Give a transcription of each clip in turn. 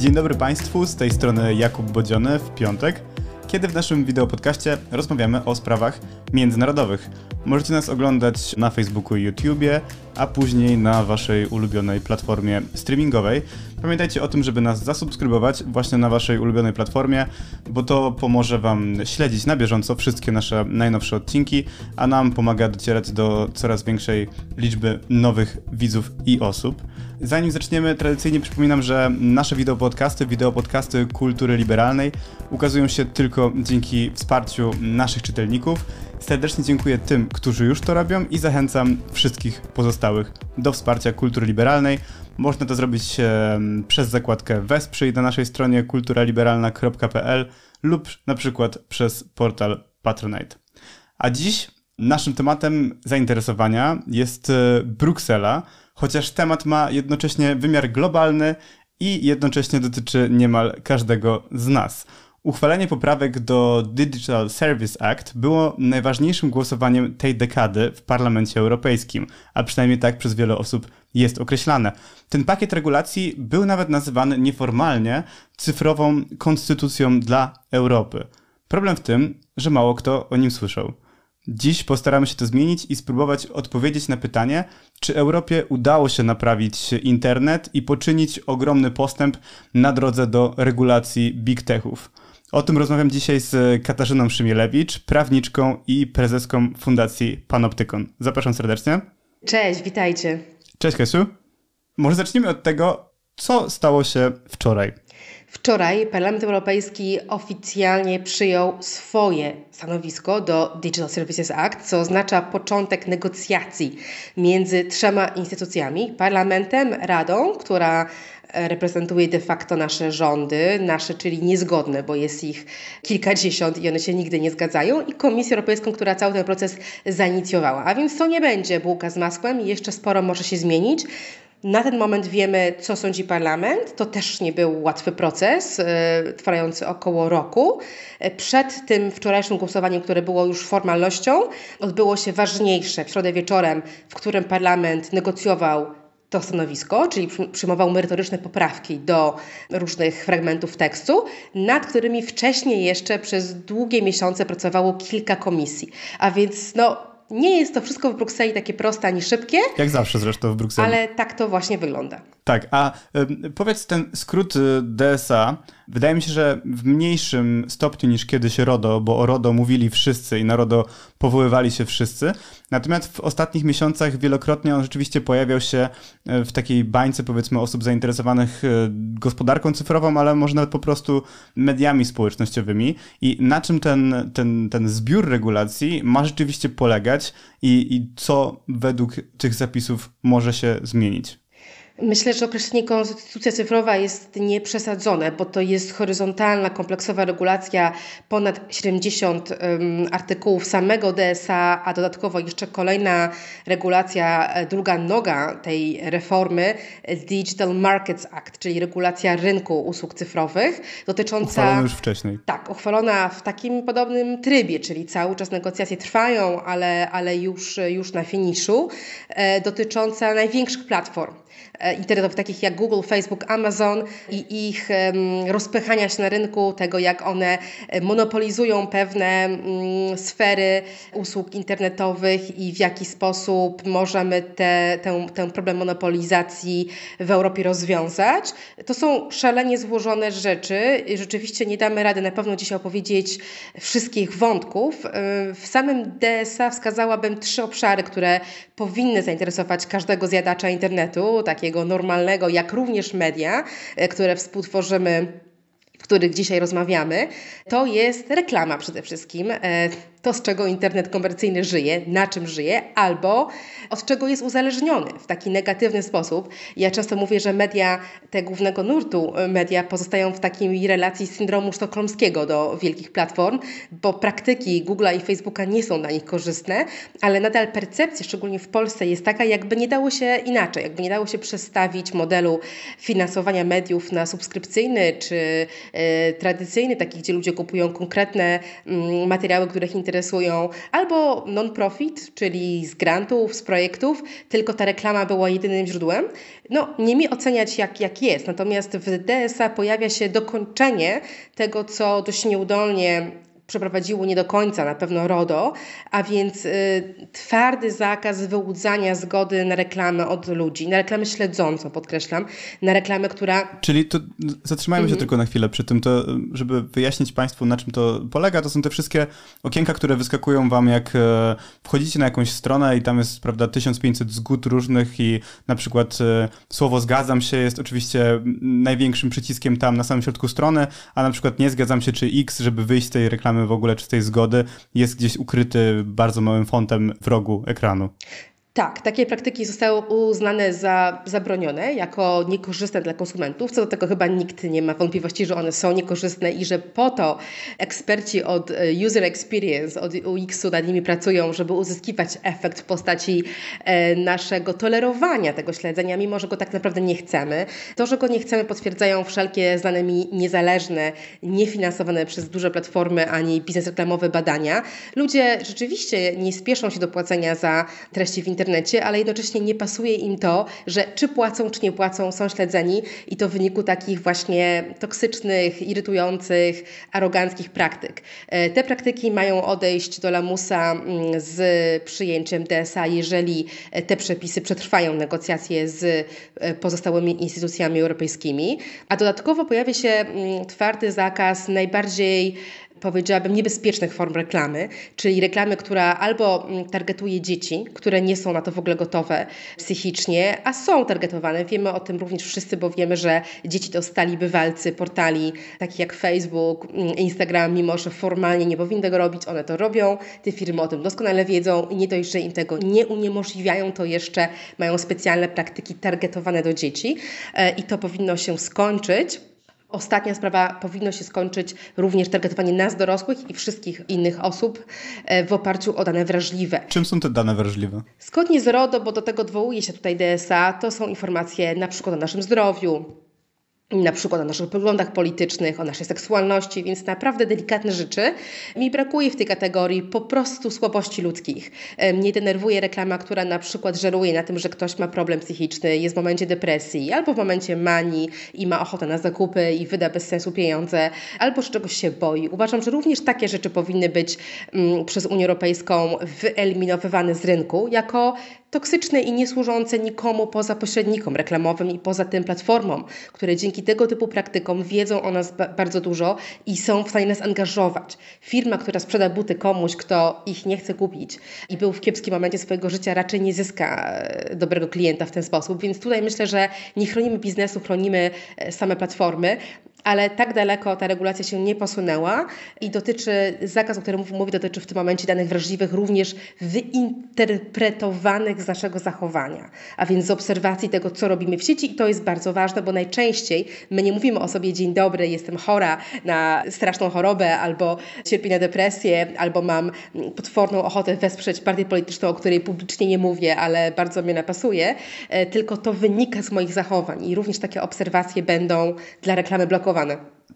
Dzień dobry Państwu, z tej strony Jakub Bodziony w piątek, kiedy w naszym wideopodcaście rozmawiamy o sprawach międzynarodowych. Możecie nas oglądać na Facebooku i YouTubie, a później na Waszej ulubionej platformie streamingowej. Pamiętajcie o tym, żeby nas zasubskrybować właśnie na Waszej ulubionej platformie, bo to pomoże Wam śledzić na bieżąco wszystkie nasze najnowsze odcinki, a nam pomaga docierać do coraz większej liczby nowych widzów i osób. Zanim zaczniemy, tradycyjnie przypominam, że nasze wideopodcasty, wideopodcasty kultury liberalnej ukazują się tylko dzięki wsparciu naszych czytelników. Serdecznie dziękuję tym, którzy już to robią i zachęcam wszystkich pozostałych do wsparcia kultury liberalnej. Można to zrobić przez zakładkę Wesprzyj na naszej stronie kulturaliberalna.pl lub na przykład przez portal Patronite. A dziś naszym tematem zainteresowania jest e, Bruksela, chociaż temat ma jednocześnie wymiar globalny i jednocześnie dotyczy niemal każdego z nas. Uchwalenie poprawek do Digital Service Act było najważniejszym głosowaniem tej dekady w Parlamencie Europejskim, a przynajmniej tak przez wiele osób jest określane. Ten pakiet regulacji był nawet nazywany nieformalnie cyfrową konstytucją dla Europy. Problem w tym, że mało kto o nim słyszał. Dziś postaramy się to zmienić i spróbować odpowiedzieć na pytanie, czy Europie udało się naprawić internet i poczynić ogromny postęp na drodze do regulacji big techów. O tym rozmawiam dzisiaj z Katarzyną Szymielewicz, prawniczką i prezeską Fundacji Panoptykon. Zapraszam serdecznie. Cześć, witajcie. Cześć Kasiu. Może zacznijmy od tego, co stało się wczoraj. Wczoraj Parlament Europejski oficjalnie przyjął swoje stanowisko do Digital Services Act, co oznacza początek negocjacji między trzema instytucjami: Parlamentem, Radą, która reprezentuje de facto nasze rządy, nasze, czyli niezgodne, bo jest ich kilkadziesiąt i one się nigdy nie zgadzają, i Komisję Europejską, która cały ten proces zainicjowała. A więc to nie będzie bułka z masłem i jeszcze sporo może się zmienić. Na ten moment wiemy, co sądzi parlament. To też nie był łatwy proces, yy, trwający około roku. Przed tym wczorajszym głosowaniem, które było już formalnością, odbyło się ważniejsze w środę wieczorem, w którym parlament negocjował to stanowisko, czyli przyjmował merytoryczne poprawki do różnych fragmentów tekstu, nad którymi wcześniej jeszcze przez długie miesiące pracowało kilka komisji. A więc no, nie jest to wszystko w Brukseli takie proste ani szybkie. Jak zawsze zresztą w Brukseli. Ale tak to właśnie wygląda. Tak, a y, powiedz ten skrót y, DSA. Wydaje mi się, że w mniejszym stopniu niż kiedyś RODO, bo o RODO mówili wszyscy i na RODO powoływali się wszyscy. Natomiast w ostatnich miesiącach wielokrotnie on rzeczywiście pojawiał się y, w takiej bańce, powiedzmy, osób zainteresowanych gospodarką cyfrową, ale może nawet po prostu mediami społecznościowymi. I na czym ten, ten, ten zbiór regulacji ma rzeczywiście polegać i, i co według tych zapisów może się zmienić? Myślę, że określenie konstytucja cyfrowa jest nieprzesadzone, bo to jest horyzontalna, kompleksowa regulacja, ponad 70 um, artykułów samego DSA, a dodatkowo jeszcze kolejna regulacja, e, druga noga tej reformy, Digital Markets Act, czyli regulacja rynku usług cyfrowych, dotycząca. Uchwalona już wcześniej. Tak, uchwalona w takim podobnym trybie, czyli cały czas negocjacje trwają, ale, ale już, już na finiszu, e, dotycząca największych platform E, internetowych, takich jak Google, Facebook, Amazon i ich rozpychania się na rynku, tego jak one e, monopolizują pewne mm, sfery usług internetowych i w jaki sposób możemy te, ten, ten problem monopolizacji w Europie rozwiązać. To są szalenie złożone rzeczy. Rzeczywiście nie damy rady na pewno dzisiaj opowiedzieć wszystkich wątków. E, w samym DSA wskazałabym trzy obszary, które powinny zainteresować każdego zjadacza internetu, takiego normalnego, jak również media, e, które współtworzymy w których dzisiaj rozmawiamy, to jest reklama przede wszystkim. E, to, z czego internet komercyjny żyje, na czym żyje, albo od czego jest uzależniony w taki negatywny sposób. Ja często mówię, że media te głównego nurtu, media pozostają w takiej relacji syndromu sztokholmskiego do wielkich platform, bo praktyki Google'a i Facebooka nie są dla nich korzystne, ale nadal percepcja, szczególnie w Polsce, jest taka, jakby nie dało się inaczej, jakby nie dało się przestawić modelu finansowania mediów na subskrypcyjny czy e, tradycyjny, taki, gdzie ludzie kupują konkretne mm, materiały, które ich interesują, albo non-profit, czyli z grantów, z projektów, tylko ta reklama była jedynym źródłem. No, nie mi oceniać, jak, jak jest, natomiast w DSA pojawia się dokończenie tego, co dość nieudolnie przeprowadziło nie do końca na pewno RODO, a więc y, twardy zakaz wyłudzania zgody na reklamę od ludzi, na reklamę śledzącą, podkreślam, na reklamę, która... Czyli to zatrzymajmy mhm. się tylko na chwilę przy tym, to żeby wyjaśnić Państwu, na czym to polega, to są te wszystkie okienka, które wyskakują Wam, jak e, wchodzicie na jakąś stronę i tam jest, prawda, 1500 zgód różnych i na przykład e, słowo zgadzam się jest oczywiście największym przyciskiem tam na samym środku strony, a na przykład nie zgadzam się czy X, żeby wyjść z tej reklamy w ogóle czystej zgody, jest gdzieś ukryty bardzo małym fontem w rogu ekranu. Tak, takie praktyki zostały uznane za zabronione, jako niekorzystne dla konsumentów. Co do tego chyba nikt nie ma wątpliwości, że one są niekorzystne i że po to eksperci od e, user experience, od UX-u nad nimi pracują, żeby uzyskiwać efekt w postaci e, naszego tolerowania tego śledzenia, mimo że go tak naprawdę nie chcemy. To, że go nie chcemy, potwierdzają wszelkie znane mi niezależne, niefinansowane przez duże platformy ani biznes reklamowe badania. Ludzie rzeczywiście nie spieszą się do płacenia za treści w internecie internecie, ale jednocześnie nie pasuje im to, że czy płacą, czy nie płacą, są śledzeni i to w wyniku takich właśnie toksycznych, irytujących, aroganckich praktyk. E, te praktyki mają odejść do lamusa mm, z przyjęciem DSA, jeżeli e, te przepisy przetrwają negocjacje z e, pozostałymi instytucjami europejskimi, a dodatkowo pojawia się mm, twardy zakaz najbardziej powiedziałabym, niebezpiecznych form reklamy, czyli reklamy, która albo mm, targetuje dzieci, które nie są na to w ogóle gotowe psychicznie, a są targetowane. Wiemy o tym również wszyscy, bo wiemy, że dzieci to stali bywalcy portali takich jak Facebook, mm, Instagram, mimo że formalnie nie powinny tego robić, one to robią. Te firmy o tym doskonale wiedzą i nie dość, że im tego nie uniemożliwiają, to jeszcze mają specjalne praktyki targetowane do dzieci e, i to powinno się skończyć. Ostatnia sprawa powinno się skończyć również targetowanie nas dorosłych i wszystkich innych osób e, w oparciu o dane wrażliwe. Czym są te dane wrażliwe? Zgodnie z RODO, bo do tego odwołuje się tutaj DSA, to są informacje na przykład o naszym zdrowiu, na przykład o naszych poglądach politycznych, o naszej seksualności, więc naprawdę delikatne rzeczy. Mi brakuje w tej kategorii po prostu słabości ludzkich. Mnie denerwuje reklama, która na przykład żeruje na tym, że ktoś ma problem psychiczny, jest w momencie depresji, albo w momencie manii i ma ochotę na zakupy i wyda bez sensu pieniądze, albo że czegoś się boi. Uważam, że również takie rzeczy powinny być mm, przez Unię Europejską wyeliminowywane z rynku jako toksyczne i niesłużące nikomu poza pośrednikom reklamowym i poza tym platformom, które dzięki tego typu praktykom wiedzą o nas bardzo dużo i są w stanie nas angażować. Firma, która sprzeda buty komuś, kto ich nie chce kupić i był w kiepskim momencie swojego życia, raczej nie zyska e, dobrego klienta w ten sposób. Więc tutaj myślę, że nie chronimy biznesu, chronimy e, same platformy, ale tak daleko ta regulacja się nie posunęła i dotyczy, zakaz, o którym mówi, dotyczy w tym momencie danych wrażliwych również wyinterpretowanych z naszego zachowania, a więc z obserwacji tego, co robimy w sieci i to jest bardzo ważne, bo najczęściej my nie mówimy o sobie dzień dobry, jestem chora na straszną chorobę, albo cierpię na depresję, albo mam potworną ochotę wesprzeć partię polityczną, o której publicznie nie mówię, ale bardzo mnie napasuje, e, tylko to wynika z moich zachowań i również takie obserwacje będą dla reklamy blokowane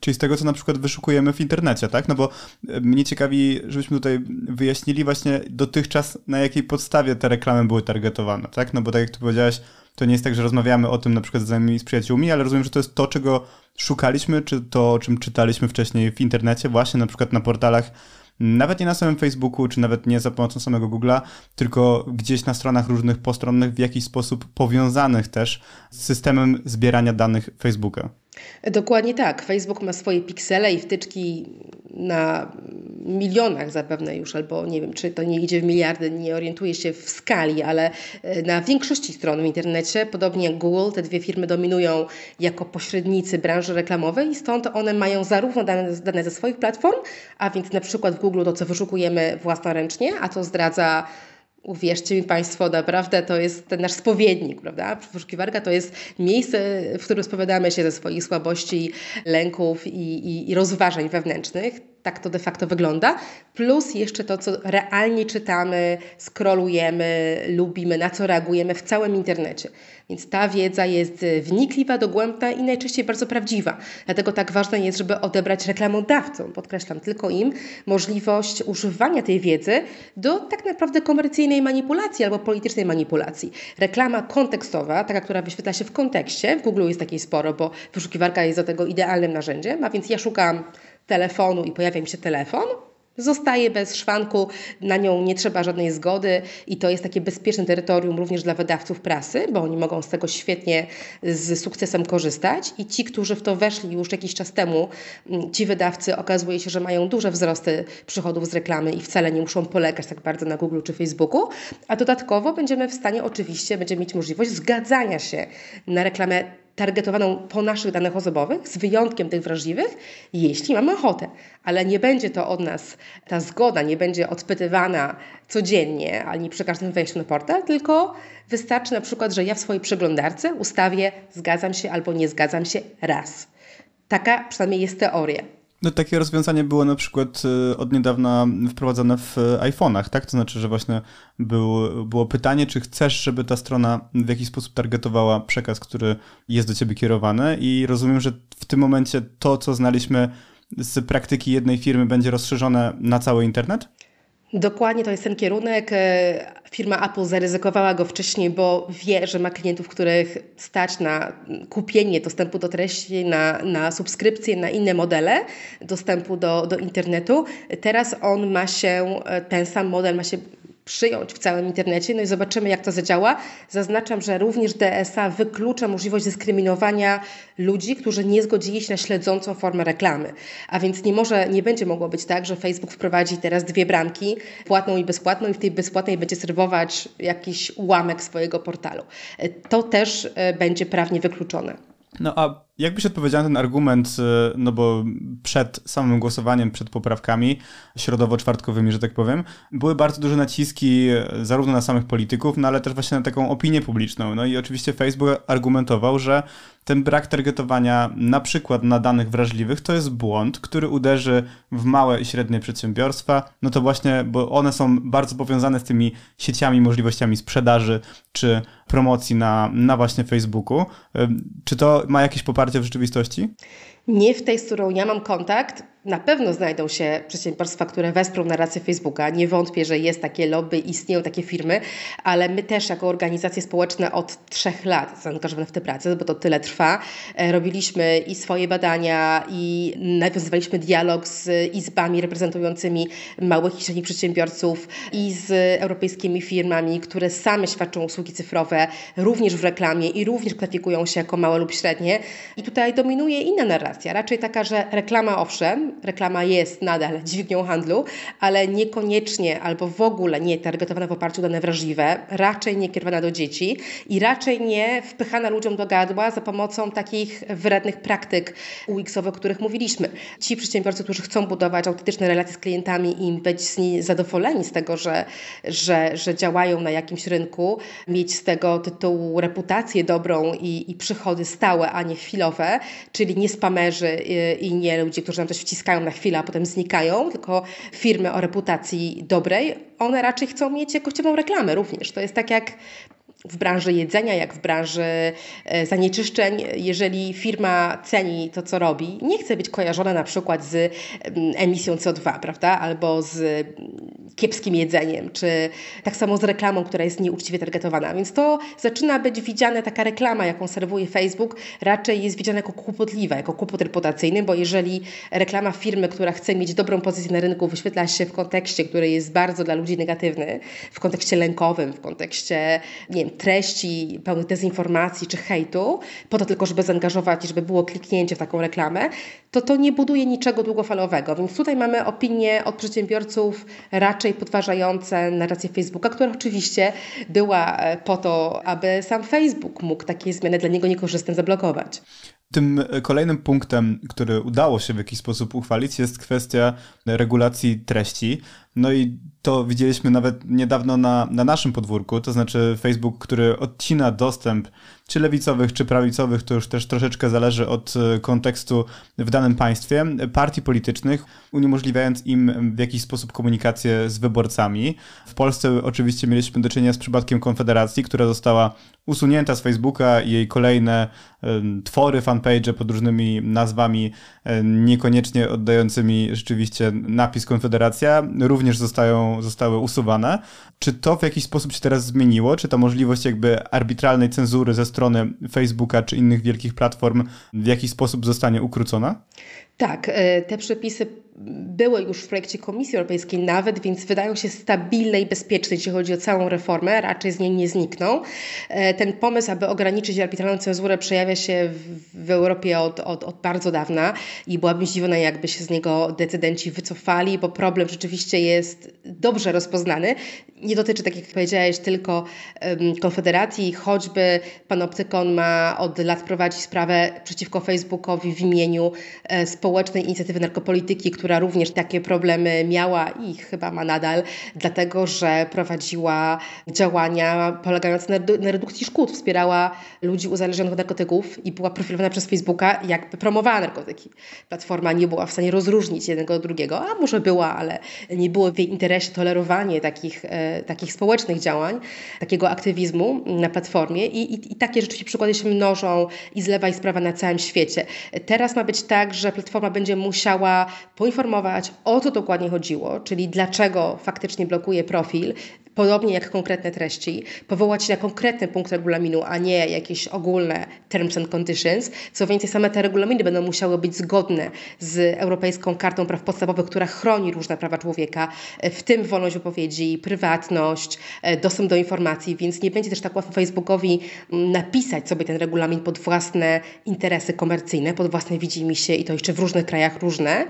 Czyli z tego, co na przykład wyszukujemy w internecie, tak? No bo e, mnie ciekawi, żebyśmy tutaj wyjaśnili właśnie dotychczas, na jakiej podstawie te reklamy były targetowane, tak? No bo tak jak tu powiedziałeś, to nie jest tak, że rozmawiamy o tym na przykład z znajomymi, z przyjaciółmi, ale rozumiem, że to jest to, czego szukaliśmy, czy to, o czym czytaliśmy wcześniej w internecie, właśnie na przykład na portalach, nawet nie na samym Facebooku, czy nawet nie za pomocą samego Google'a, tylko gdzieś na stronach różnych postronnych, w jakiś sposób powiązanych też z systemem zbierania danych Facebooka. Dokładnie tak. Facebook ma swoje piksele i wtyczki na milionach zapewne już, albo nie wiem, czy to nie idzie w miliardy, nie orientuję się w skali, ale e, na większości stron w internecie, podobnie jak Google, te dwie firmy dominują jako pośrednicy branży reklamowej i stąd one mają zarówno dane, dane ze swoich platform, a więc na przykład w Google to, co wyszukujemy własnoręcznie, a to zdradza Uwierzcie mi Państwo, naprawdę to jest ten nasz spowiednik, prawda? Wyszukiwarka to jest miejsce, w którym spowiadamy się ze swoich słabości, lęków i, i, i rozważań wewnętrznych tak to de facto wygląda. Plus jeszcze to, co realnie czytamy, skrolujemy, lubimy, na co reagujemy w całym internecie. Więc ta wiedza jest wnikliwa, dogłębna i najczęściej bardzo prawdziwa. Dlatego tak ważne jest, żeby odebrać reklamodawcom, podkreślam tylko im, możliwość używania tej wiedzy do tak naprawdę komercyjnej manipulacji albo politycznej manipulacji. Reklama kontekstowa, taka, która wyświetla się w kontekście, w Google jest takiej sporo, bo wyszukiwarka jest do tego idealnym narzędziem, a więc ja szukam telefonu i pojawia mi się telefon, zostaje bez szwanku, na nią nie trzeba żadnej zgody i to jest takie bezpieczne terytorium również dla wydawców prasy, bo oni mogą z tego świetnie z sukcesem korzystać. I ci, którzy w to weszli już jakiś czas temu, mm, ci wydawcy okazuje się, że mają duże wzrosty przychodów z reklamy i wcale nie muszą polegać tak bardzo na Google czy Facebooku, a dodatkowo będziemy w stanie oczywiście, będziemy mieć możliwość zgadzania się na reklamę targetowaną po naszych danych osobowych, z wyjątkiem tych wrażliwych, jeśli mamy ochotę. Ale nie będzie to od nas, ta zgoda nie będzie odpytywana codziennie, ani przy każdym wejściu na portal, tylko wystarczy na przykład, że ja w swojej przeglądarce ustawię zgadzam się albo nie zgadzam się raz. Taka przynajmniej jest teoria. No, takie rozwiązanie było na przykład y, od niedawna wprowadzone w iPhone'ach, tak? To znaczy, że właśnie był, było pytanie, czy chcesz, żeby ta strona w jakiś sposób targetowała przekaz, który jest do ciebie kierowany i rozumiem, że w tym momencie to, co znaliśmy z praktyki jednej firmy będzie rozszerzone na cały internet? Dokładnie to jest ten kierunek. E, firma Apple zaryzykowała go wcześniej, bo wie, że ma klientów, których stać na kupienie dostępu do treści, na, na subskrypcję, na inne modele dostępu do, do internetu. Teraz on ma się, e, ten sam model ma się przyjąć w całym internecie, no i zobaczymy, jak to zadziała. Zaznaczam, że również DSA wyklucza możliwość dyskryminowania ludzi, którzy nie zgodzili się na śledzącą formę reklamy. A więc nie może, nie będzie mogło być tak, że Facebook wprowadzi teraz dwie bramki, płatną i bezpłatną i w tej bezpłatnej będzie serwować jakiś ułamek swojego portalu. To też e, będzie prawnie wykluczone. No a jakbyś odpowiedział na ten argument, y, no bo przed samym głosowaniem, przed poprawkami środowo-czwartkowymi, że tak powiem, były bardzo duże naciski y, zarówno na samych polityków, no ale też właśnie na taką opinię publiczną. No i oczywiście Facebook argumentował, że ten brak targetowania na przykład na danych wrażliwych to jest błąd, który uderzy w małe i średnie przedsiębiorstwa, no to właśnie, bo one są bardzo powiązane z tymi sieciami, możliwościami sprzedaży czy promocji na, na właśnie Facebooku. Czy to ma jakieś poparcie w rzeczywistości? Nie w tej, z którą ja mam kontakt. Na pewno znajdą się przedsiębiorstwa, które wesprą narrację Facebooka. Nie wątpię, że jest takie lobby, istnieją takie firmy, ale my też jako organizacje społeczne od trzech lat zaangażowane w tę pracę, bo to tyle trwa. E, robiliśmy i swoje badania, i nawiązywaliśmy dialog z izbami reprezentującymi małych i średnich przedsiębiorców i z europejskimi firmami, które same świadczą usługi cyfrowe, również w reklamie i również kwalifikują się jako małe lub średnie. I tutaj dominuje inna narracja, raczej taka, że reklama owszem, reklama jest nadal dźwignią handlu, ale niekoniecznie albo w ogóle nie targetowana w oparciu o dane wrażliwe, raczej nie kierowana do dzieci i raczej nie wpychana ludziom do gadła za pomocą takich wrednych praktyk UX-owych, o których mówiliśmy. Ci przedsiębiorcy, którzy chcą budować autentyczne relacje z klientami i być z nich zadowoleni z tego, że, że, że działają na jakimś rynku, mieć z tego tytułu reputację dobrą i, i przychody stałe, a nie chwilowe, czyli nie spamerzy i, i nie ludzie, którzy nam coś wciskają zyskają na chwilę, a potem znikają, tylko firmy o reputacji dobrej, one raczej chcą mieć jakościową reklamę również. To jest tak jak w branży jedzenia, jak w branży e, zanieczyszczeń, jeżeli firma ceni to, co robi, nie chce być kojarzona na przykład z mm, emisją CO2, prawda, albo z mm, kiepskim jedzeniem, czy tak samo z reklamą, która jest nieuczciwie targetowana. Więc to zaczyna być widziane, taka reklama, jaką serwuje Facebook, raczej jest widziana jako kłopotliwa, jako kłopot reputacyjny, bo jeżeli reklama firmy, która chce mieć dobrą pozycję na rynku, wyświetla się w kontekście, który jest bardzo dla ludzi negatywny, w kontekście lękowym, w kontekście, nie wiem, treści pełnych dezinformacji czy hejtu, po to tylko, żeby zaangażować i żeby było kliknięcie w taką reklamę, to to nie buduje niczego długofalowego. Więc tutaj mamy opinie od przedsiębiorców raczej podważające narrację Facebooka, która oczywiście była e, po to, aby sam Facebook mógł takie zmiany dla niego niekorzystne zablokować. Tym kolejnym punktem, który udało się w jakiś sposób uchwalić, jest kwestia regulacji treści. No i to widzieliśmy nawet niedawno na, na naszym podwórku, to znaczy Facebook, który odcina dostęp czy lewicowych, czy prawicowych, to już też troszeczkę zależy od e, kontekstu w danym państwie, partii politycznych, uniemożliwiając im w jakiś sposób komunikację z wyborcami. W Polsce oczywiście mieliśmy do czynienia z przypadkiem Konfederacji, która została usunięta z Facebooka i jej kolejne twory, fanpage pod różnymi nazwami, niekoniecznie oddającymi rzeczywiście napis Konfederacja, również zostają, zostały usuwane. Czy to w jakiś sposób się teraz zmieniło? Czy ta możliwość jakby arbitralnej cenzury ze strony Facebooka czy innych wielkich platform w jakiś sposób zostanie ukrócona? Tak, e, te przepisy były już w projekcie Komisji Europejskiej nawet, więc wydają się stabilne i bezpieczne, jeśli chodzi o całą reformę, raczej z niej nie znikną. E, ten pomysł, aby ograniczyć arbitralną cenzurę przejawia się w, Europie od, od, od, bardzo dawna i byłabym zdziwiona, jakby się z niego decydenci wycofali, bo problem rzeczywiście jest dobrze rozpoznany. Nie dotyczy, tak jak powiedziałeś, tylko Konfederacji, choćby Panoptykon ma od lat prowadzić sprawę przeciwko Facebookowi w imieniu e, społecznej inicjatywy narkopolityki, która również takie problemy miała i chyba ma nadal, dlatego że prowadziła działania polegające na redukcji szkód, wspierała ludzi uzależnionych od narkotyków i była profilowana przez Facebooka, jakby promowała narkotyki. Platforma nie była w stanie rozróżnić jednego od drugiego, a może była, ale nie było w jej interesie tolerowanie takich, e, takich społecznych działań, takiego aktywizmu na platformie i, i, i takie rzeczywiście przykłady się mnożą i z lewa i z prawa na całym świecie. Teraz ma być tak, że platforma będzie musiała poinformować o co dokładnie chodziło, czyli dlaczego faktycznie blokuje profil, podobnie jak konkretne treści, powołać się na konkretny punkt regulaminu, a nie jakieś ogólne terms and conditions. Co więcej, same te regulaminy będą musiały być zgodne z Europejską Kartą Praw Podstawowych, która chroni różne prawa człowieka, w tym wolność wypowiedzi, prywatność, dostęp do informacji, więc nie będzie też tak łatwo Facebookowi napisać sobie ten regulamin pod własne interesy komercyjne, pod własne widzimisię i to jeszcze w różnych krajach różne,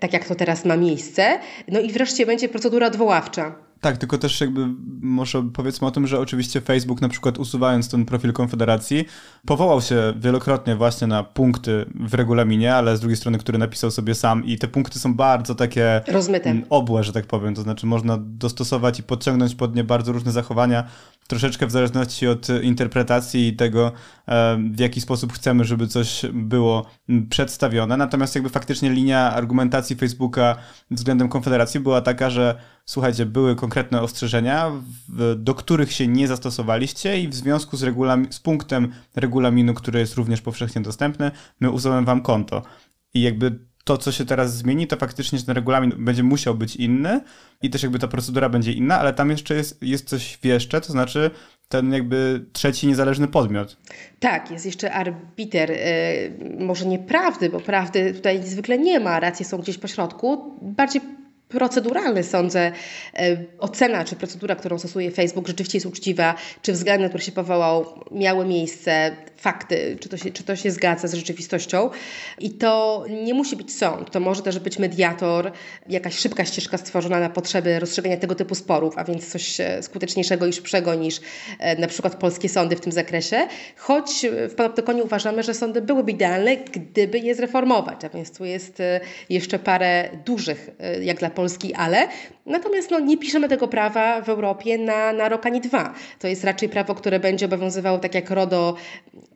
tak jak to teraz ma miejsce. No i wreszcie będzie procedura odwoławcza tak, tylko też jakby może powiedzmy o tym, że oczywiście Facebook na przykład usuwając ten profil Konfederacji powołał się wielokrotnie właśnie na punkty w regulaminie, ale z drugiej strony, który napisał sobie sam i te punkty są bardzo takie rozmyte, obłe, że tak powiem, to znaczy można dostosować i podciągnąć pod nie bardzo różne zachowania, troszeczkę w zależności od interpretacji i tego, e, w jaki sposób chcemy, żeby coś było przedstawione. Natomiast jakby faktycznie linia argumentacji Facebooka względem Konfederacji była taka, że słuchajcie, były konkretne ostrzeżenia, do których się nie zastosowaliście i w związku z, z punktem regulaminu, który jest również powszechnie dostępny, my usuwamy wam konto. I jakby to, co się teraz zmieni, to faktycznie ten regulamin będzie musiał być inny i też jakby ta procedura będzie inna, ale tam jeszcze jest, jest coś jeszcze, to znaczy ten jakby trzeci niezależny podmiot. Tak, jest jeszcze arbiter, yy, może nie prawdy, bo prawdy tutaj zwykle nie ma, racje są gdzieś po środku, bardziej proceduralny, sądzę, e, ocena, czy procedura, którą stosuje Facebook, rzeczywiście jest uczciwa, czy względy, które się powołał, miały miejsce, fakty, czy to, się, czy to się zgadza z rzeczywistością. I to nie musi być sąd, to może też być mediator, jakaś szybka ścieżka stworzona na potrzeby rozstrzygania tego typu sporów, a więc coś e, skuteczniejszego i szybszego niż e, na przykład polskie sądy w tym zakresie. Choć w Panoptykonie uważamy, że sądy byłyby idealne, gdyby je zreformować, a więc tu jest jeszcze parę dużych, jak dla Polski, ale natomiast no, nie piszemy tego prawa w Europie na, na rok ani dwa. To jest raczej prawo, które będzie obowiązywało tak jak RODO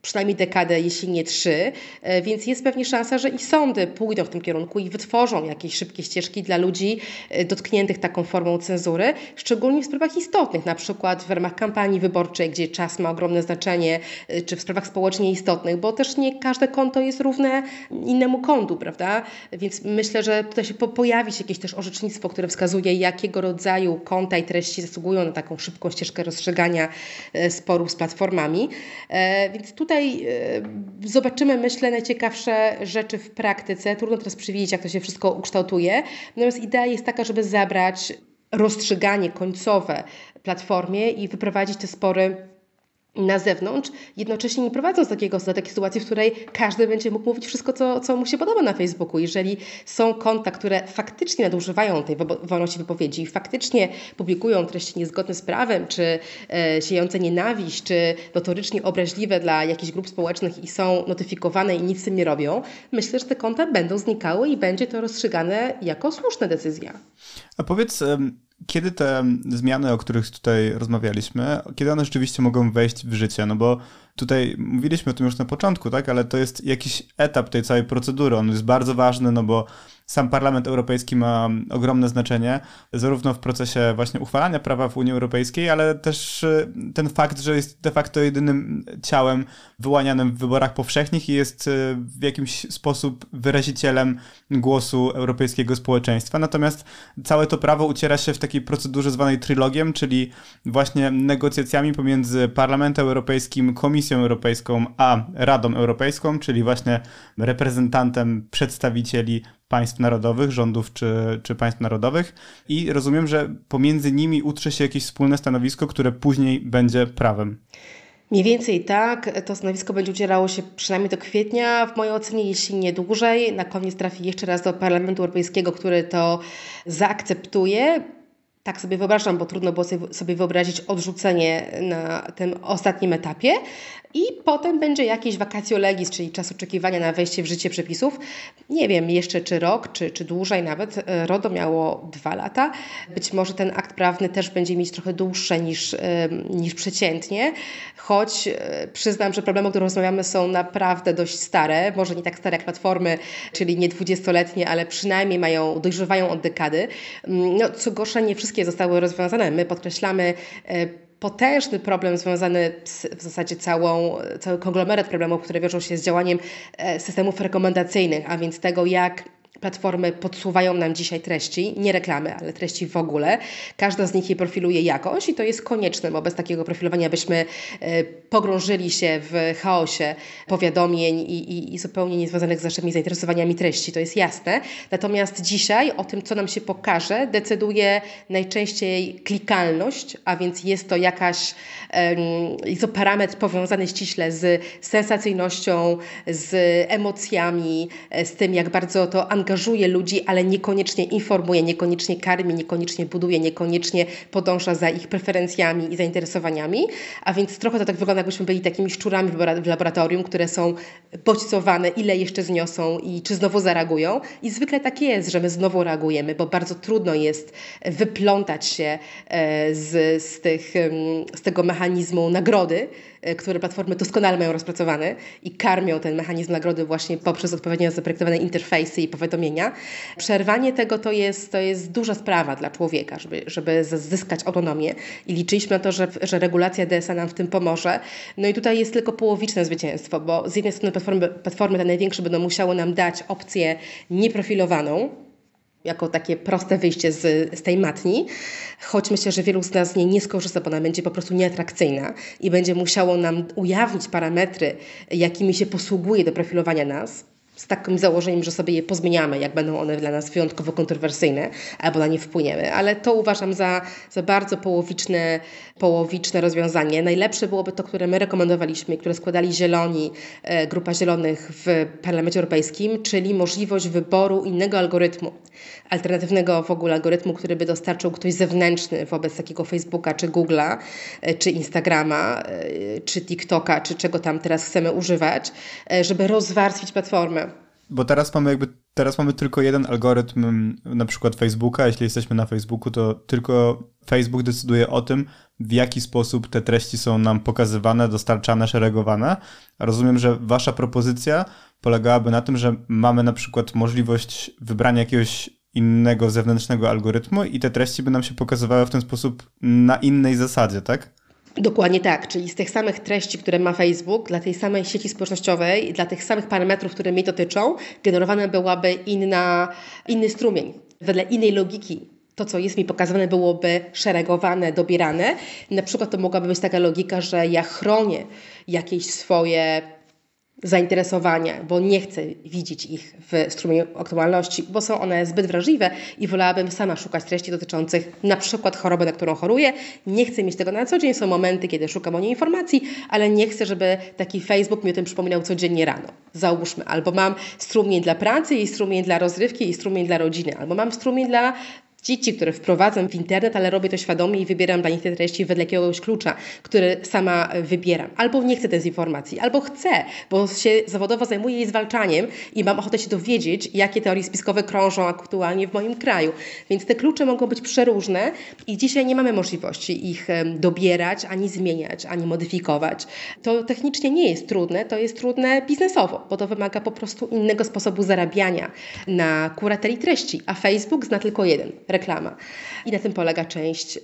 przynajmniej dekadę, jeśli nie trzy, e, więc jest pewnie szansa, że i sądy pójdą w tym kierunku i wytworzą jakieś szybkie ścieżki dla ludzi e, dotkniętych taką formą cenzury, szczególnie w sprawach istotnych, na przykład w ramach kampanii wyborczej, gdzie czas ma ogromne znaczenie, e, czy w sprawach społecznie istotnych, bo też nie każde konto jest równe innemu kontu, prawda? Więc myślę, że tutaj się pojawi się jakieś też orzecznictwo, które wskazuje, jakiego rodzaju konta i treści zasługują na taką szybką ścieżkę rozstrzygania sporów z platformami. Więc tutaj tutaj e, zobaczymy, myślę, najciekawsze rzeczy w praktyce. Trudno teraz przewidzieć, jak to się wszystko ukształtuje. Natomiast idea jest taka, żeby zabrać rozstrzyganie końcowe platformie i wyprowadzić te spory na zewnątrz, jednocześnie nie prowadząc takiego, do takiej sytuacji, w której każdy będzie mógł mówić wszystko, co, co mu się podoba na Facebooku. Jeżeli są konta, które faktycznie nadużywają tej wolności wypowiedzi i faktycznie publikują treści niezgodne z prawem, czy e, siejące nienawiść, czy notorycznie obraźliwe dla jakichś grup społecznych i są notyfikowane i nic z tym nie robią, myślę, że te konta będą znikały i będzie to rozstrzygane jako słuszna decyzja. A powiedz, kiedy te zmiany, o których tutaj rozmawialiśmy, kiedy one rzeczywiście mogą wejść w życie? No bo tutaj mówiliśmy o tym już na początku, tak, ale to jest jakiś etap tej całej procedury. On jest bardzo ważny, no bo sam Parlament Europejski ma ogromne znaczenie, zarówno w procesie właśnie uchwalania prawa w Unii Europejskiej, ale też y, ten fakt, że jest de facto jedynym ciałem wyłanianym w wyborach powszechnych i jest y, w jakiś sposób wyrazicielem głosu europejskiego społeczeństwa. Natomiast całe to prawo uciera się w takiej procedurze zwanej trylogiem, czyli właśnie negocjacjami pomiędzy Parlamentem Europejskim, Komisją Europejską a Radą Europejską, czyli właśnie reprezentantem przedstawicieli państw narodowych, rządów czy, czy państw narodowych i rozumiem, że pomiędzy nimi utrze się jakieś wspólne stanowisko, które później będzie prawem. Mniej więcej tak. To stanowisko będzie ucierało się przynajmniej do kwietnia, w mojej ocenie, jeśli nie dłużej. Na koniec trafi jeszcze raz do Parlamentu Europejskiego, który to zaakceptuje. Tak sobie wyobrażam, bo trudno było sobie wyobrazić odrzucenie na tym ostatnim etapie. I potem będzie jakieś vacatio legis, czyli czas oczekiwania na wejście w życie przepisów. Nie wiem jeszcze czy rok, czy, czy dłużej nawet. E, RODO miało dwa lata. Być może ten akt prawny też będzie mieć trochę dłuższe niż, niż przeciętnie, choć e, przyznam, że problemy, o których rozmawiamy są naprawdę dość stare. Może nie tak stare jak Platformy, czyli nie dwudziestoletnie, ale przynajmniej mają, dojrzewają od dekady. Mm, no, co gorsza, nie wszystkie zostały rozwiązane. My podkreślamy e, potężny problem związany z w zasadzie całą, cały konglomerat problemów, które wiążą się z działaniem e, systemów rekomendacyjnych, a więc tego, jak platformy podsuwają nam dzisiaj treści, nie reklamy, ale treści w ogóle. Każda z nich je profiluje jakoś i to jest konieczne, bo bez takiego profilowania byśmy e, pogrążyli się w chaosie powiadomień i, i, i zupełnie niezwiązanych z naszymi zainteresowaniami treści, to jest jasne. Natomiast dzisiaj o tym, co nam się pokaże, decyduje najczęściej klikalność, a więc jest to jakaś, jest to parametr powiązany ściśle z sensacyjnością, z emocjami, e, z tym, jak bardzo to angażuje ludzi, ale niekoniecznie informuje, niekoniecznie karmi, niekoniecznie buduje, niekoniecznie podąża za ich preferencjami i zainteresowaniami. A więc trochę to tak wygląda, jakbyśmy byli takimi szczurami w laboratorium, które są bodźcowane, ile jeszcze zniosą i czy znowu zareagują. I zwykle tak jest, że my znowu reagujemy, bo bardzo trudno jest wyplątać się e, z, z, tych, z tego mechanizmu nagrody, E, które platformy doskonale mają rozpracowane i karmią ten mechanizm nagrody właśnie poprzez odpowiednio zaprojektowane interfejsy i Przerwanie tego to jest, to jest duża sprawa dla człowieka, żeby, żeby zyskać autonomię. I liczyliśmy na to, że, że regulacja DSA nam w tym pomoże. No i tutaj jest tylko połowiczne zwycięstwo, bo z jednej strony platformy, platformy te największe będą musiały nam dać opcję nieprofilowaną, jako takie proste wyjście z, z tej matni, choć myślę, że wielu z nas z niej nie skorzysta, bo ona będzie po prostu nieatrakcyjna i będzie musiało nam ujawnić parametry, jakimi się posługuje do profilowania nas z takim założeniem, że sobie je pozmieniamy, jak będą one dla nas wyjątkowo kontrowersyjne, albo na nie wpłyniemy. Ale to uważam za, za bardzo połowiczne, połowiczne rozwiązanie. Najlepsze byłoby to, które my rekomendowaliśmy, które składali Zieloni, e, Grupa Zielonych w Parlamencie Europejskim, czyli możliwość wyboru innego algorytmu, alternatywnego w ogóle algorytmu, który by dostarczył ktoś zewnętrzny wobec takiego Facebooka, czy Google'a, e, czy Instagrama, e, czy TikToka, czy czego tam teraz chcemy używać, żeby rozwarstwić platformę bo teraz mamy jakby, teraz mamy tylko jeden algorytm, na przykład Facebooka. Jeśli jesteśmy na Facebooku, to tylko Facebook decyduje o tym, w jaki sposób te treści są nam pokazywane, dostarczane, szeregowane. Rozumiem, że wasza propozycja polegałaby na tym, że mamy na przykład możliwość wybrania jakiegoś innego zewnętrznego algorytmu i te treści by nam się pokazywały w ten sposób na innej zasadzie, tak? Dokładnie tak, czyli z tych samych treści, które ma Facebook, dla tej samej sieci społecznościowej, dla tych samych parametrów, które mnie dotyczą, generowana byłaby inna, inny strumień, wedle innej logiki. To, co jest mi pokazywane, byłoby szeregowane, dobierane. Na przykład to mogłaby być taka logika, że ja chronię jakieś swoje zainteresowania, bo nie chcę widzieć ich w strumieniu aktualności, bo są one zbyt wrażliwe i wolałabym sama szukać treści dotyczących na przykład choroby, na którą choruję. Nie chcę mieć tego na co dzień, są momenty, kiedy szukam o niej informacji, ale nie chcę, żeby taki Facebook mi o tym przypominał codziennie rano. Załóżmy, albo mam strumień dla pracy i strumień dla rozrywki i strumień dla rodziny, albo mam strumień dla dzieci, które wprowadzam w internet, ale robię to świadomie i wybieram dla nich te treści wedle jakiegoś klucza, który sama wybieram. Albo nie chcę dezinformacji, albo chcę, bo się zawodowo zajmuję jej zwalczaniem i mam ochotę się dowiedzieć, jakie teorie spiskowe krążą aktualnie w moim kraju. Więc te klucze mogą być przeróżne i dzisiaj nie mamy możliwości ich dobierać, ani zmieniać, ani modyfikować. To technicznie nie jest trudne, to jest trudne biznesowo, bo to wymaga po prostu innego sposobu zarabiania na kuraterii treści, a Facebook zna tylko jeden reklama. I na tym polega część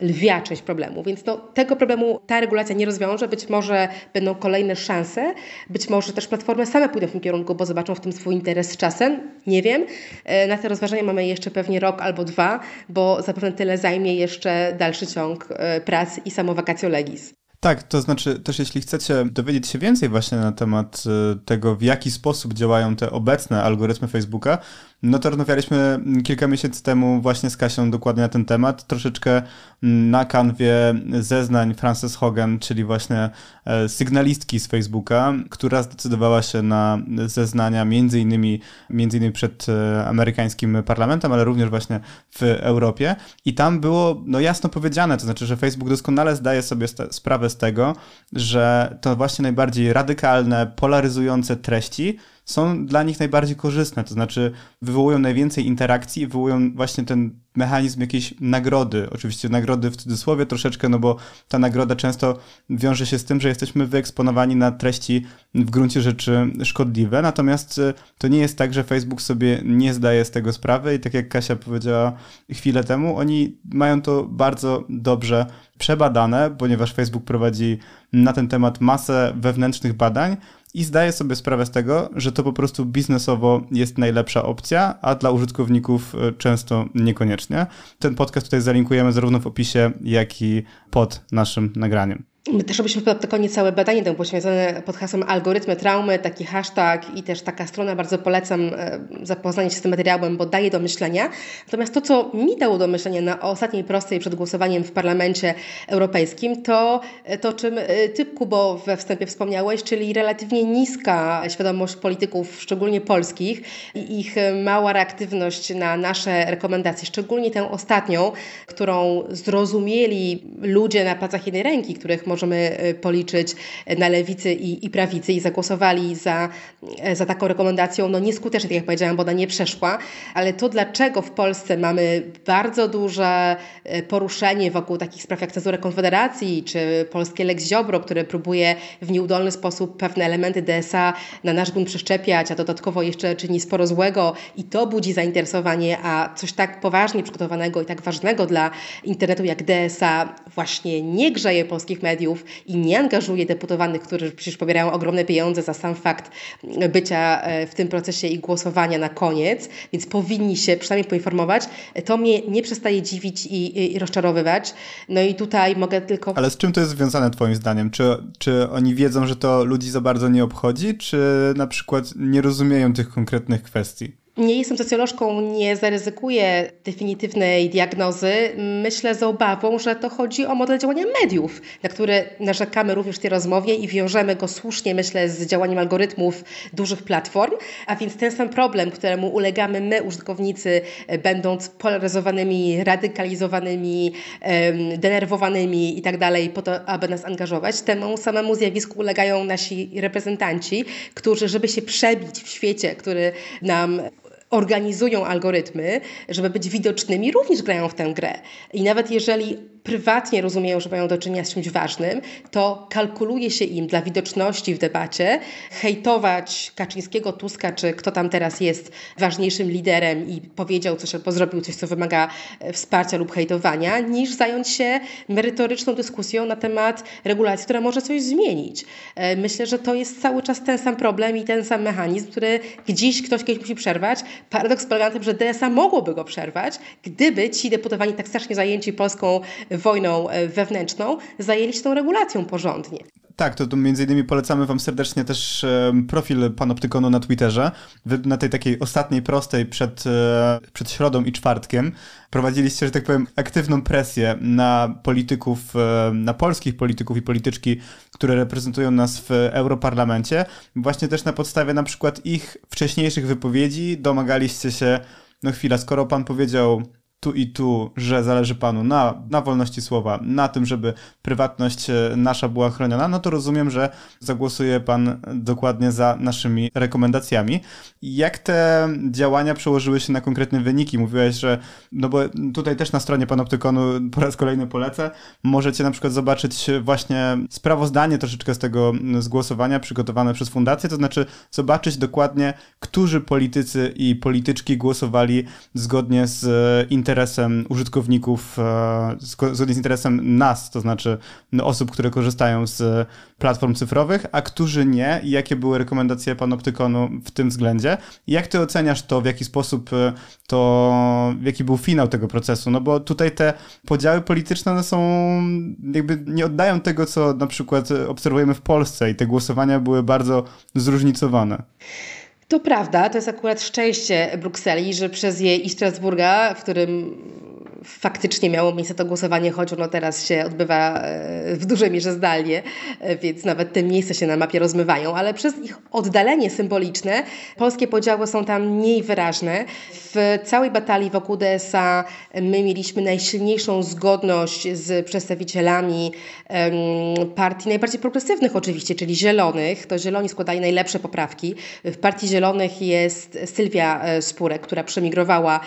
lwia część problemu. Więc no, tego problemu ta regulacja nie rozwiąże. Być może będą kolejne szanse, być może też platformy same pójdą w tym kierunku, bo zobaczą w tym swój interes z czasem. Nie wiem. E, na te rozważania mamy jeszcze pewnie rok albo dwa, bo zapewne tyle zajmie jeszcze dalszy ciąg e, prac i samo vacatio legis. Tak, to znaczy też jeśli chcecie dowiedzieć się więcej właśnie na temat e, tego, w jaki sposób działają te obecne algorytmy Facebooka, no to rozmawialiśmy kilka miesięcy temu właśnie z Kasią dokładnie na ten temat, troszeczkę na kanwie zeznań Frances Hogan, czyli właśnie e, sygnalistki z Facebooka, która zdecydowała się na zeznania między innymi, między innymi przed e, amerykańskim parlamentem, ale również właśnie w Europie. I tam było no jasno powiedziane, to znaczy, że Facebook doskonale zdaje sobie sprawę z tego, że to właśnie najbardziej radykalne, polaryzujące treści są dla nich najbardziej korzystne, to znaczy wywołują najwięcej interakcji, wywołują właśnie ten mechanizm jakiejś nagrody, oczywiście nagrody w cudzysłowie troszeczkę, no bo ta nagroda często wiąże się z tym, że jesteśmy wyeksponowani na treści w gruncie rzeczy szkodliwe, natomiast y, to nie jest tak, że Facebook sobie nie zdaje z tego sprawy i tak jak Kasia powiedziała chwilę temu, oni mają to bardzo dobrze przebadane, ponieważ Facebook prowadzi na ten temat masę wewnętrznych badań, i zdaję sobie sprawę z tego, że to po prostu biznesowo jest najlepsza opcja, a dla użytkowników e, często niekoniecznie. Ten podcast tutaj zalinkujemy zarówno w opisie, jak i pod naszym nagraniem. My też robiliśmy na koniec całe badanie temu poświęcone pod hasłem algorytmy traumy, taki hashtag i też taka strona, bardzo polecam e, zapoznanie się z tym materiałem, bo daje do myślenia. Natomiast to, co mi dało do myślenia na ostatniej prostej przed głosowaniem w Parlamencie Europejskim, to e, to, czym e, Ty, Kubo, we wstępie wspomniałeś, czyli relatywnie niska świadomość polityków, szczególnie polskich i ich mała reaktywność na nasze rekomendacje, szczególnie tę ostatnią, którą zrozumieli ludzie na placach jednej ręki, których możemy y, policzyć na lewicy i, i prawicy i zagłosowali za, e, za taką rekomendacją, no nieskutecznie, tak jak powiedziałam, bo ona nie przeszła, ale to dlaczego w Polsce mamy bardzo duże e, poruszenie wokół takich spraw jak cezurę Konfederacji, czy polskie Lex Ziobro, które próbuje w nieudolny sposób pewne elementy DSA na nasz grunt przeszczepiać, a dodatkowo jeszcze czyni sporo złego i to budzi zainteresowanie, a coś tak poważnie przygotowanego i tak ważnego dla internetu jak DSA właśnie nie grzeje polskich mediów, mediów i nie angażuje deputowanych, którzy przecież pobierają ogromne pieniądze za sam fakt bycia e, w tym procesie i głosowania na koniec, więc powinni się przynajmniej poinformować, to mnie nie przestaje dziwić i, i rozczarowywać. No i tutaj mogę tylko... Ale z czym to jest związane twoim zdaniem? Czy, czy oni wiedzą, że to ludzi za bardzo nie obchodzi, czy na przykład nie rozumieją tych konkretnych kwestii? Nie jestem socjolożką, nie zaryzykuję definitywnej diagnozy. Myślę z obawą, że to chodzi o model działania mediów, na który narzekamy również w tej rozmowie i wiążemy go słusznie, myślę, z działaniem algorytmów dużych platform. A więc ten sam problem, któremu ulegamy my, użytkownicy, będąc polaryzowanymi, radykalizowanymi, denerwowanymi i tak dalej, po to, aby nas angażować, temu samemu zjawisku ulegają nasi reprezentanci, którzy, żeby się przebić w świecie, który nam organizują algorytmy, żeby być widocznymi, również grają w tę grę. I nawet jeżeli prywatnie rozumieją, że mają do czynienia z czymś ważnym, to kalkuluje się im dla widoczności w debacie hejtować Kaczyńskiego, Tuska, czy kto tam teraz jest ważniejszym liderem i powiedział coś albo zrobił coś, co wymaga e, wsparcia lub hejtowania, niż zająć się merytoryczną dyskusją na temat regulacji, która może coś zmienić. E, myślę, że to jest cały czas ten sam problem i ten sam mechanizm, który gdzieś ktoś kiedyś musi przerwać. Paradoks polega na tym, że DSA mogłoby go przerwać, gdyby ci deputowani tak strasznie zajęci polską wojną e, wewnętrzną, zajęli się tą regulacją porządnie. tak, to, to między innymi polecamy wam serdecznie też profil Panoptykonu na Twitterze. Wy na tej takiej ostatniej, prostej przed, e, przed środą i czwartkiem prowadziliście, że tak powiem, aktywną presję na polityków, e, na polskich polityków i polityczki, które reprezentują nas w Europarlamencie. Właśnie też na podstawie na przykład ich wcześniejszych wypowiedzi domagaliście się, no chwila, skoro pan powiedział tu i tu, że zależy panu na, na wolności słowa, na tym, żeby prywatność e, nasza była chroniona, no to rozumiem, że zagłosuje pan dokładnie za naszymi rekomendacjami. Jak te działania przełożyły się na konkretne wyniki? Mówiłeś, że, no bo tutaj też na stronie Panoptykonu po raz kolejny polecę, możecie na przykład zobaczyć właśnie sprawozdanie troszeczkę z tego zgłosowania przygotowane przez fundację, to znaczy zobaczyć dokładnie, którzy politycy i polityczki głosowali zgodnie z interesami interesem użytkowników, e, zgodnie z interesem nas, to znaczy no, osób, które korzystają z platform cyfrowych, a którzy nie i jakie były rekomendacje Panoptykonu w tym względzie. Jak ty oceniasz to, w jaki sposób e, to, jaki był finał tego procesu? No bo tutaj te podziały polityczne są, jakby nie oddają tego, co na przykład obserwujemy w Polsce i te głosowania były bardzo zróżnicowane. To prawda, to jest akurat szczęście Brukseli, że przez jej i Strasburga, w którym faktycznie miało miejsce to głosowanie, choć ono teraz się odbywa e, w dużej mierze zdalnie, e, więc nawet te miejsca się na mapie rozmywają, ale przez ich oddalenie symboliczne polskie podziały są tam mniej wyraźne. W całej batalii wokół DSA my mieliśmy najsilniejszą zgodność z przedstawicielami partii najbardziej progresywnych oczywiście, czyli Zielonych. To Zieloni składali najlepsze poprawki. W Partii Zielonych jest Sylwia e, Spurek, która przemigrowała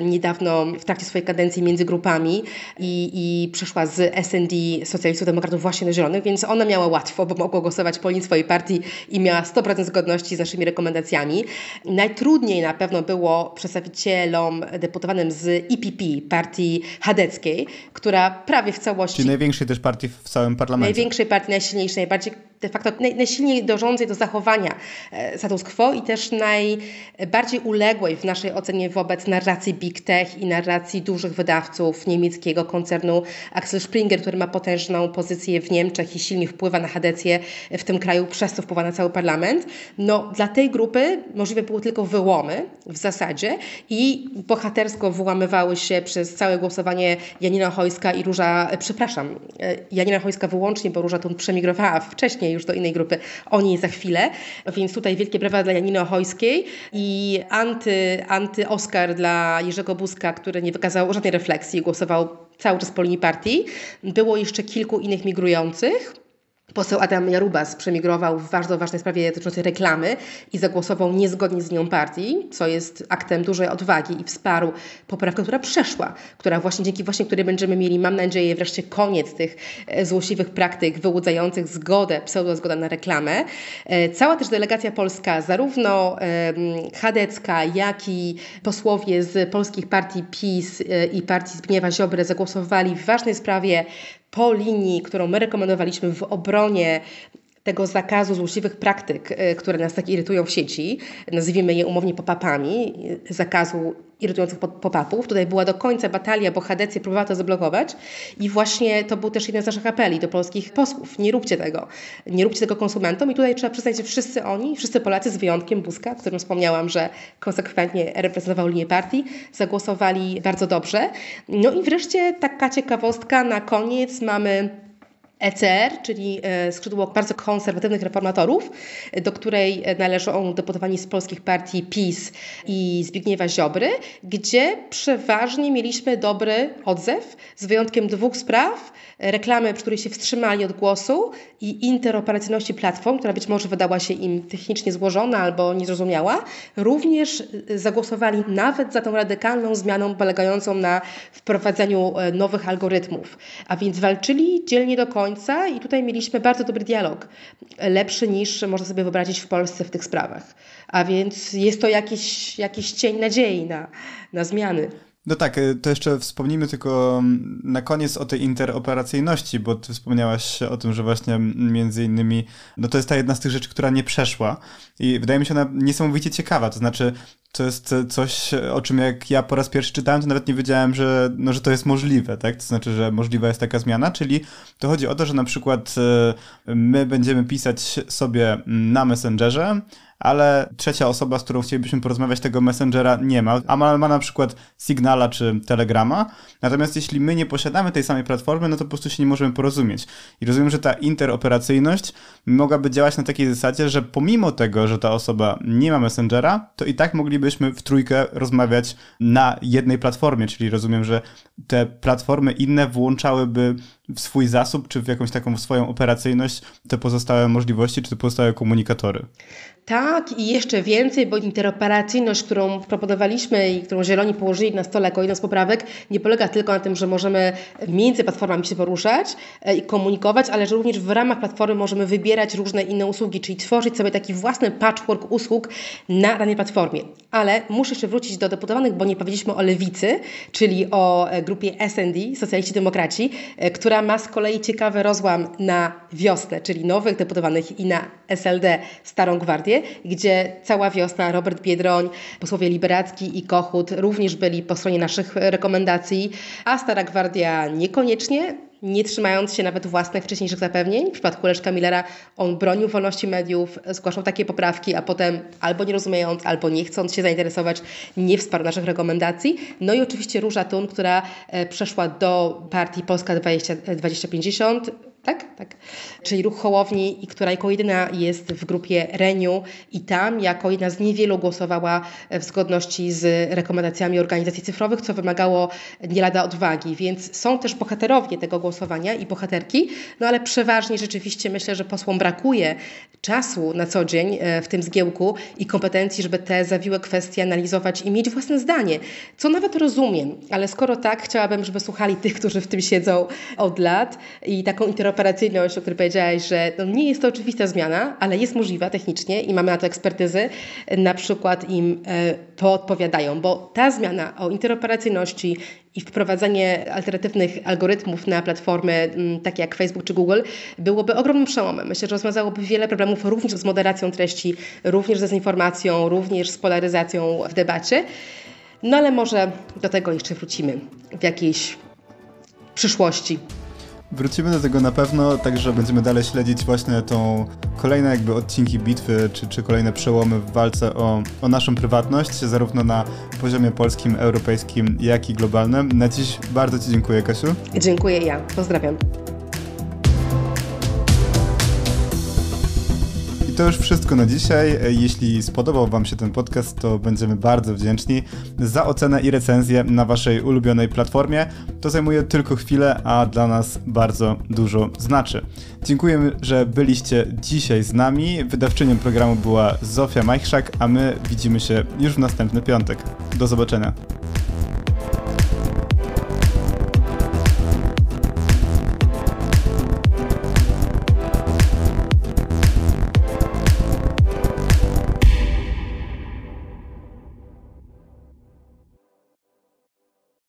niedawno w trakcie swojej kadencji między grupami i, i przeszła z SND, Socjalistów Demokratów właśnie na Zielonych, więc ona miała łatwo, bo mogła głosować po linii swojej partii i miała 100% zgodności z naszymi rekomendacjami. Najtrudniej na pewno było przedstawicielom deputowanym z IPP, partii chadeckiej, która prawie w całości... Czyli największej też partii w całym parlamencie. Największej partii, najsilniejszej, najbardziej de facto najsilniej dążącej do zachowania e, status quo i też najbardziej uległej w naszej ocenie wobec narracji big tech i narracji dużych wydawców niemieckiego koncernu Axel Springer, który ma potężną pozycję w Niemczech i silnie wpływa na Hadecję w tym kraju, przez co wpływa na cały parlament. No, dla tej grupy możliwe były tylko wyłomy w zasadzie i bohatersko wyłamywały się przez całe głosowanie Janina Hojska i Róża, przepraszam, e, Janina Hojska wyłącznie, bo Róża tu przemigrowała wcześniej już do innej grupy, o niej za chwilę. Więc tutaj wielkie brawa dla Janiny Ochojskiej i anty, anty-Oscar dla Jerzego Buzka, który nie wykazał żadnej refleksji, głosował cały czas po linii partii. Było jeszcze kilku innych migrujących. Poseł Adam Jarubas przemigrował w bardzo ważnej sprawie dotyczącej reklamy i zagłosował niezgodnie z nią partii, co jest aktem dużej odwagi i wsparł poprawkę, która przeszła, która właśnie dzięki właśnie której będziemy mieli, mam nadzieję, wreszcie koniec tych e, złośliwych praktyk wyłudzających zgodę, pseudo-zgodę na reklamę. E, cała też delegacja polska, zarówno chadecka, jak i posłowie z polskich partii PiS e, i partii Zbigniewa Ziobry zagłosowali w ważnej sprawie po linii, którą my rekomendowaliśmy w obronie tego zakazu złośliwych praktyk, y, które nas tak irytują w sieci, nazwijmy je umownie pop-upami, zakazu irytujących pop-upów. Tutaj była do końca batalia, bo Hadecja próbowała to zablokować i właśnie to był też jeden z naszych apeli do polskich posłów. Nie róbcie tego. Nie róbcie tego konsumentom i tutaj trzeba przyznać, że wszyscy oni, wszyscy Polacy z wyjątkiem Buzka, którym wspomniałam, że konsekwentnie reprezentował linię partii, zagłosowali bardzo dobrze. No i wreszcie taka ciekawostka na koniec mamy ECR, czyli e, skrzydło bardzo konserwatywnych reformatorów, do której należą deputowani z polskich partii PiS i Zbigniewa Ziobry, gdzie przeważnie mieliśmy dobry odzew, z wyjątkiem dwóch spraw, reklamy, przy której się wstrzymali od głosu i interoperacyjności platform, która być może wydała się im technicznie złożona albo niezrozumiała, również zagłosowali nawet za tą radykalną zmianą polegającą na wprowadzeniu e, nowych algorytmów. A więc walczyli dzielnie do końca i tutaj mieliśmy bardzo dobry dialog, lepszy niż można sobie wyobrazić w Polsce w tych sprawach. A więc jest to jakiś, jakiś cień nadziei na, na zmiany. No tak, y, to jeszcze wspomnijmy tylko mm, na koniec o tej interoperacyjności, bo ty wspomniałaś o tym, że właśnie między innymi, no to jest ta jedna z tych rzeczy, która nie przeszła i wydaje mi się ona niesamowicie ciekawa, to znaczy to jest coś, o czym jak ja po raz pierwszy czytałem, to nawet nie wiedziałem, że, no, że to jest możliwe, tak? To znaczy, że możliwa jest taka zmiana, czyli to chodzi o to, że na przykład y, my będziemy pisać sobie na Messengerze, ale trzecia osoba, z którą chcielibyśmy porozmawiać, tego Messengera nie ma, a ma, ma na przykład Signala czy Telegrama. Natomiast jeśli my nie posiadamy tej samej platformy, no to po prostu się nie możemy porozumieć. I rozumiem, że ta interoperacyjność mogłaby działać na takiej zasadzie, że pomimo tego, że ta osoba nie ma Messengera, to i tak moglibyśmy w trójkę rozmawiać na jednej platformie, czyli rozumiem, że te platformy inne włączałyby w swój zasób, czy w jakąś taką swoją operacyjność te pozostałe możliwości, czy te pozostałe komunikatory. Tak i jeszcze więcej, bo interoperacyjność, którą proponowaliśmy i którą Zieloni położyli na stole jako jedną z poprawek, nie polega tylko na tym, że możemy między platformami się poruszać e, i komunikować, ale że również w ramach platformy możemy wybierać różne inne usługi, czyli tworzyć sobie taki własny patchwork usług na danej platformie. Ale muszę jeszcze wrócić do deputowanych, bo nie powiedzieliśmy o Lewicy, czyli o e, grupie SND, Socjaliści Demokraci, e, która ma z kolei ciekawy rozłam na wiosnę, czyli nowych deputowanych i na SLD, Starą Gwardię, gdzie cała wiosna, Robert Biedroń, posłowie Liberacki i Kochut również byli po stronie naszych rekomendacji, a Stara Gwardia niekoniecznie, nie trzymając się nawet własnych wcześniejszych zapewnień. W przypadku Leszka Millera on bronił wolności mediów, zgłaszał takie poprawki, a potem albo nie rozumiejąc, albo nie chcąc się zainteresować, nie wsparł naszych rekomendacji. No i oczywiście Róża Tun, która e, przeszła do partii Polska 20, 2050, tak? tak. Czyli ruch Hołowni, która jako jedyna jest w grupie Reniu i tam jako jedna z niewielu głosowała w zgodności z rekomendacjami organizacji cyfrowych, co wymagało nie lada odwagi. Więc są też bohaterowie tego głosowania i bohaterki, no ale przeważnie rzeczywiście myślę, że posłom brakuje czasu na co dzień e, w tym zgiełku i kompetencji, żeby te zawiłe kwestie analizować i mieć własne zdanie, co nawet rozumiem, ale skoro tak, chciałabym, żeby słuchali tych, którzy w tym siedzą od lat i taką interoperacyjność, o której powiedziałaś, że no nie jest to oczywista zmiana, ale jest możliwa technicznie i mamy na to ekspertyzy, na przykład im e, podpowiadają, bo ta zmiana o interoperacyjności i wprowadzenie alternatywnych algorytmów na platformy takie jak Facebook czy Google byłoby ogromnym przełomem. Myślę, że rozwiązałoby wiele problemów również z moderacją treści, również z dezinformacją, również z polaryzacją w debacie. No ale może do tego jeszcze wrócimy w jakiejś przyszłości. Wrócimy do tego na pewno, także będziemy dalej śledzić właśnie tą kolejne jakby odcinki bitwy, czy, czy kolejne przełomy w walce o, o naszą prywatność, zarówno na poziomie polskim, europejskim, jak i globalnym. Na dziś bardzo Ci dziękuję, Kasiu. Dziękuję ja. Pozdrawiam. To już wszystko na dzisiaj. Jeśli spodobał Wam się ten podcast, to będziemy bardzo wdzięczni za ocenę i recenzję na Waszej ulubionej platformie. To zajmuje tylko chwilę, a dla nas bardzo dużo znaczy. Dziękuję, że byliście dzisiaj z nami. Wydawczynią programu była Zofia Majchrzak, a my widzimy się już w następny piątek. Do zobaczenia.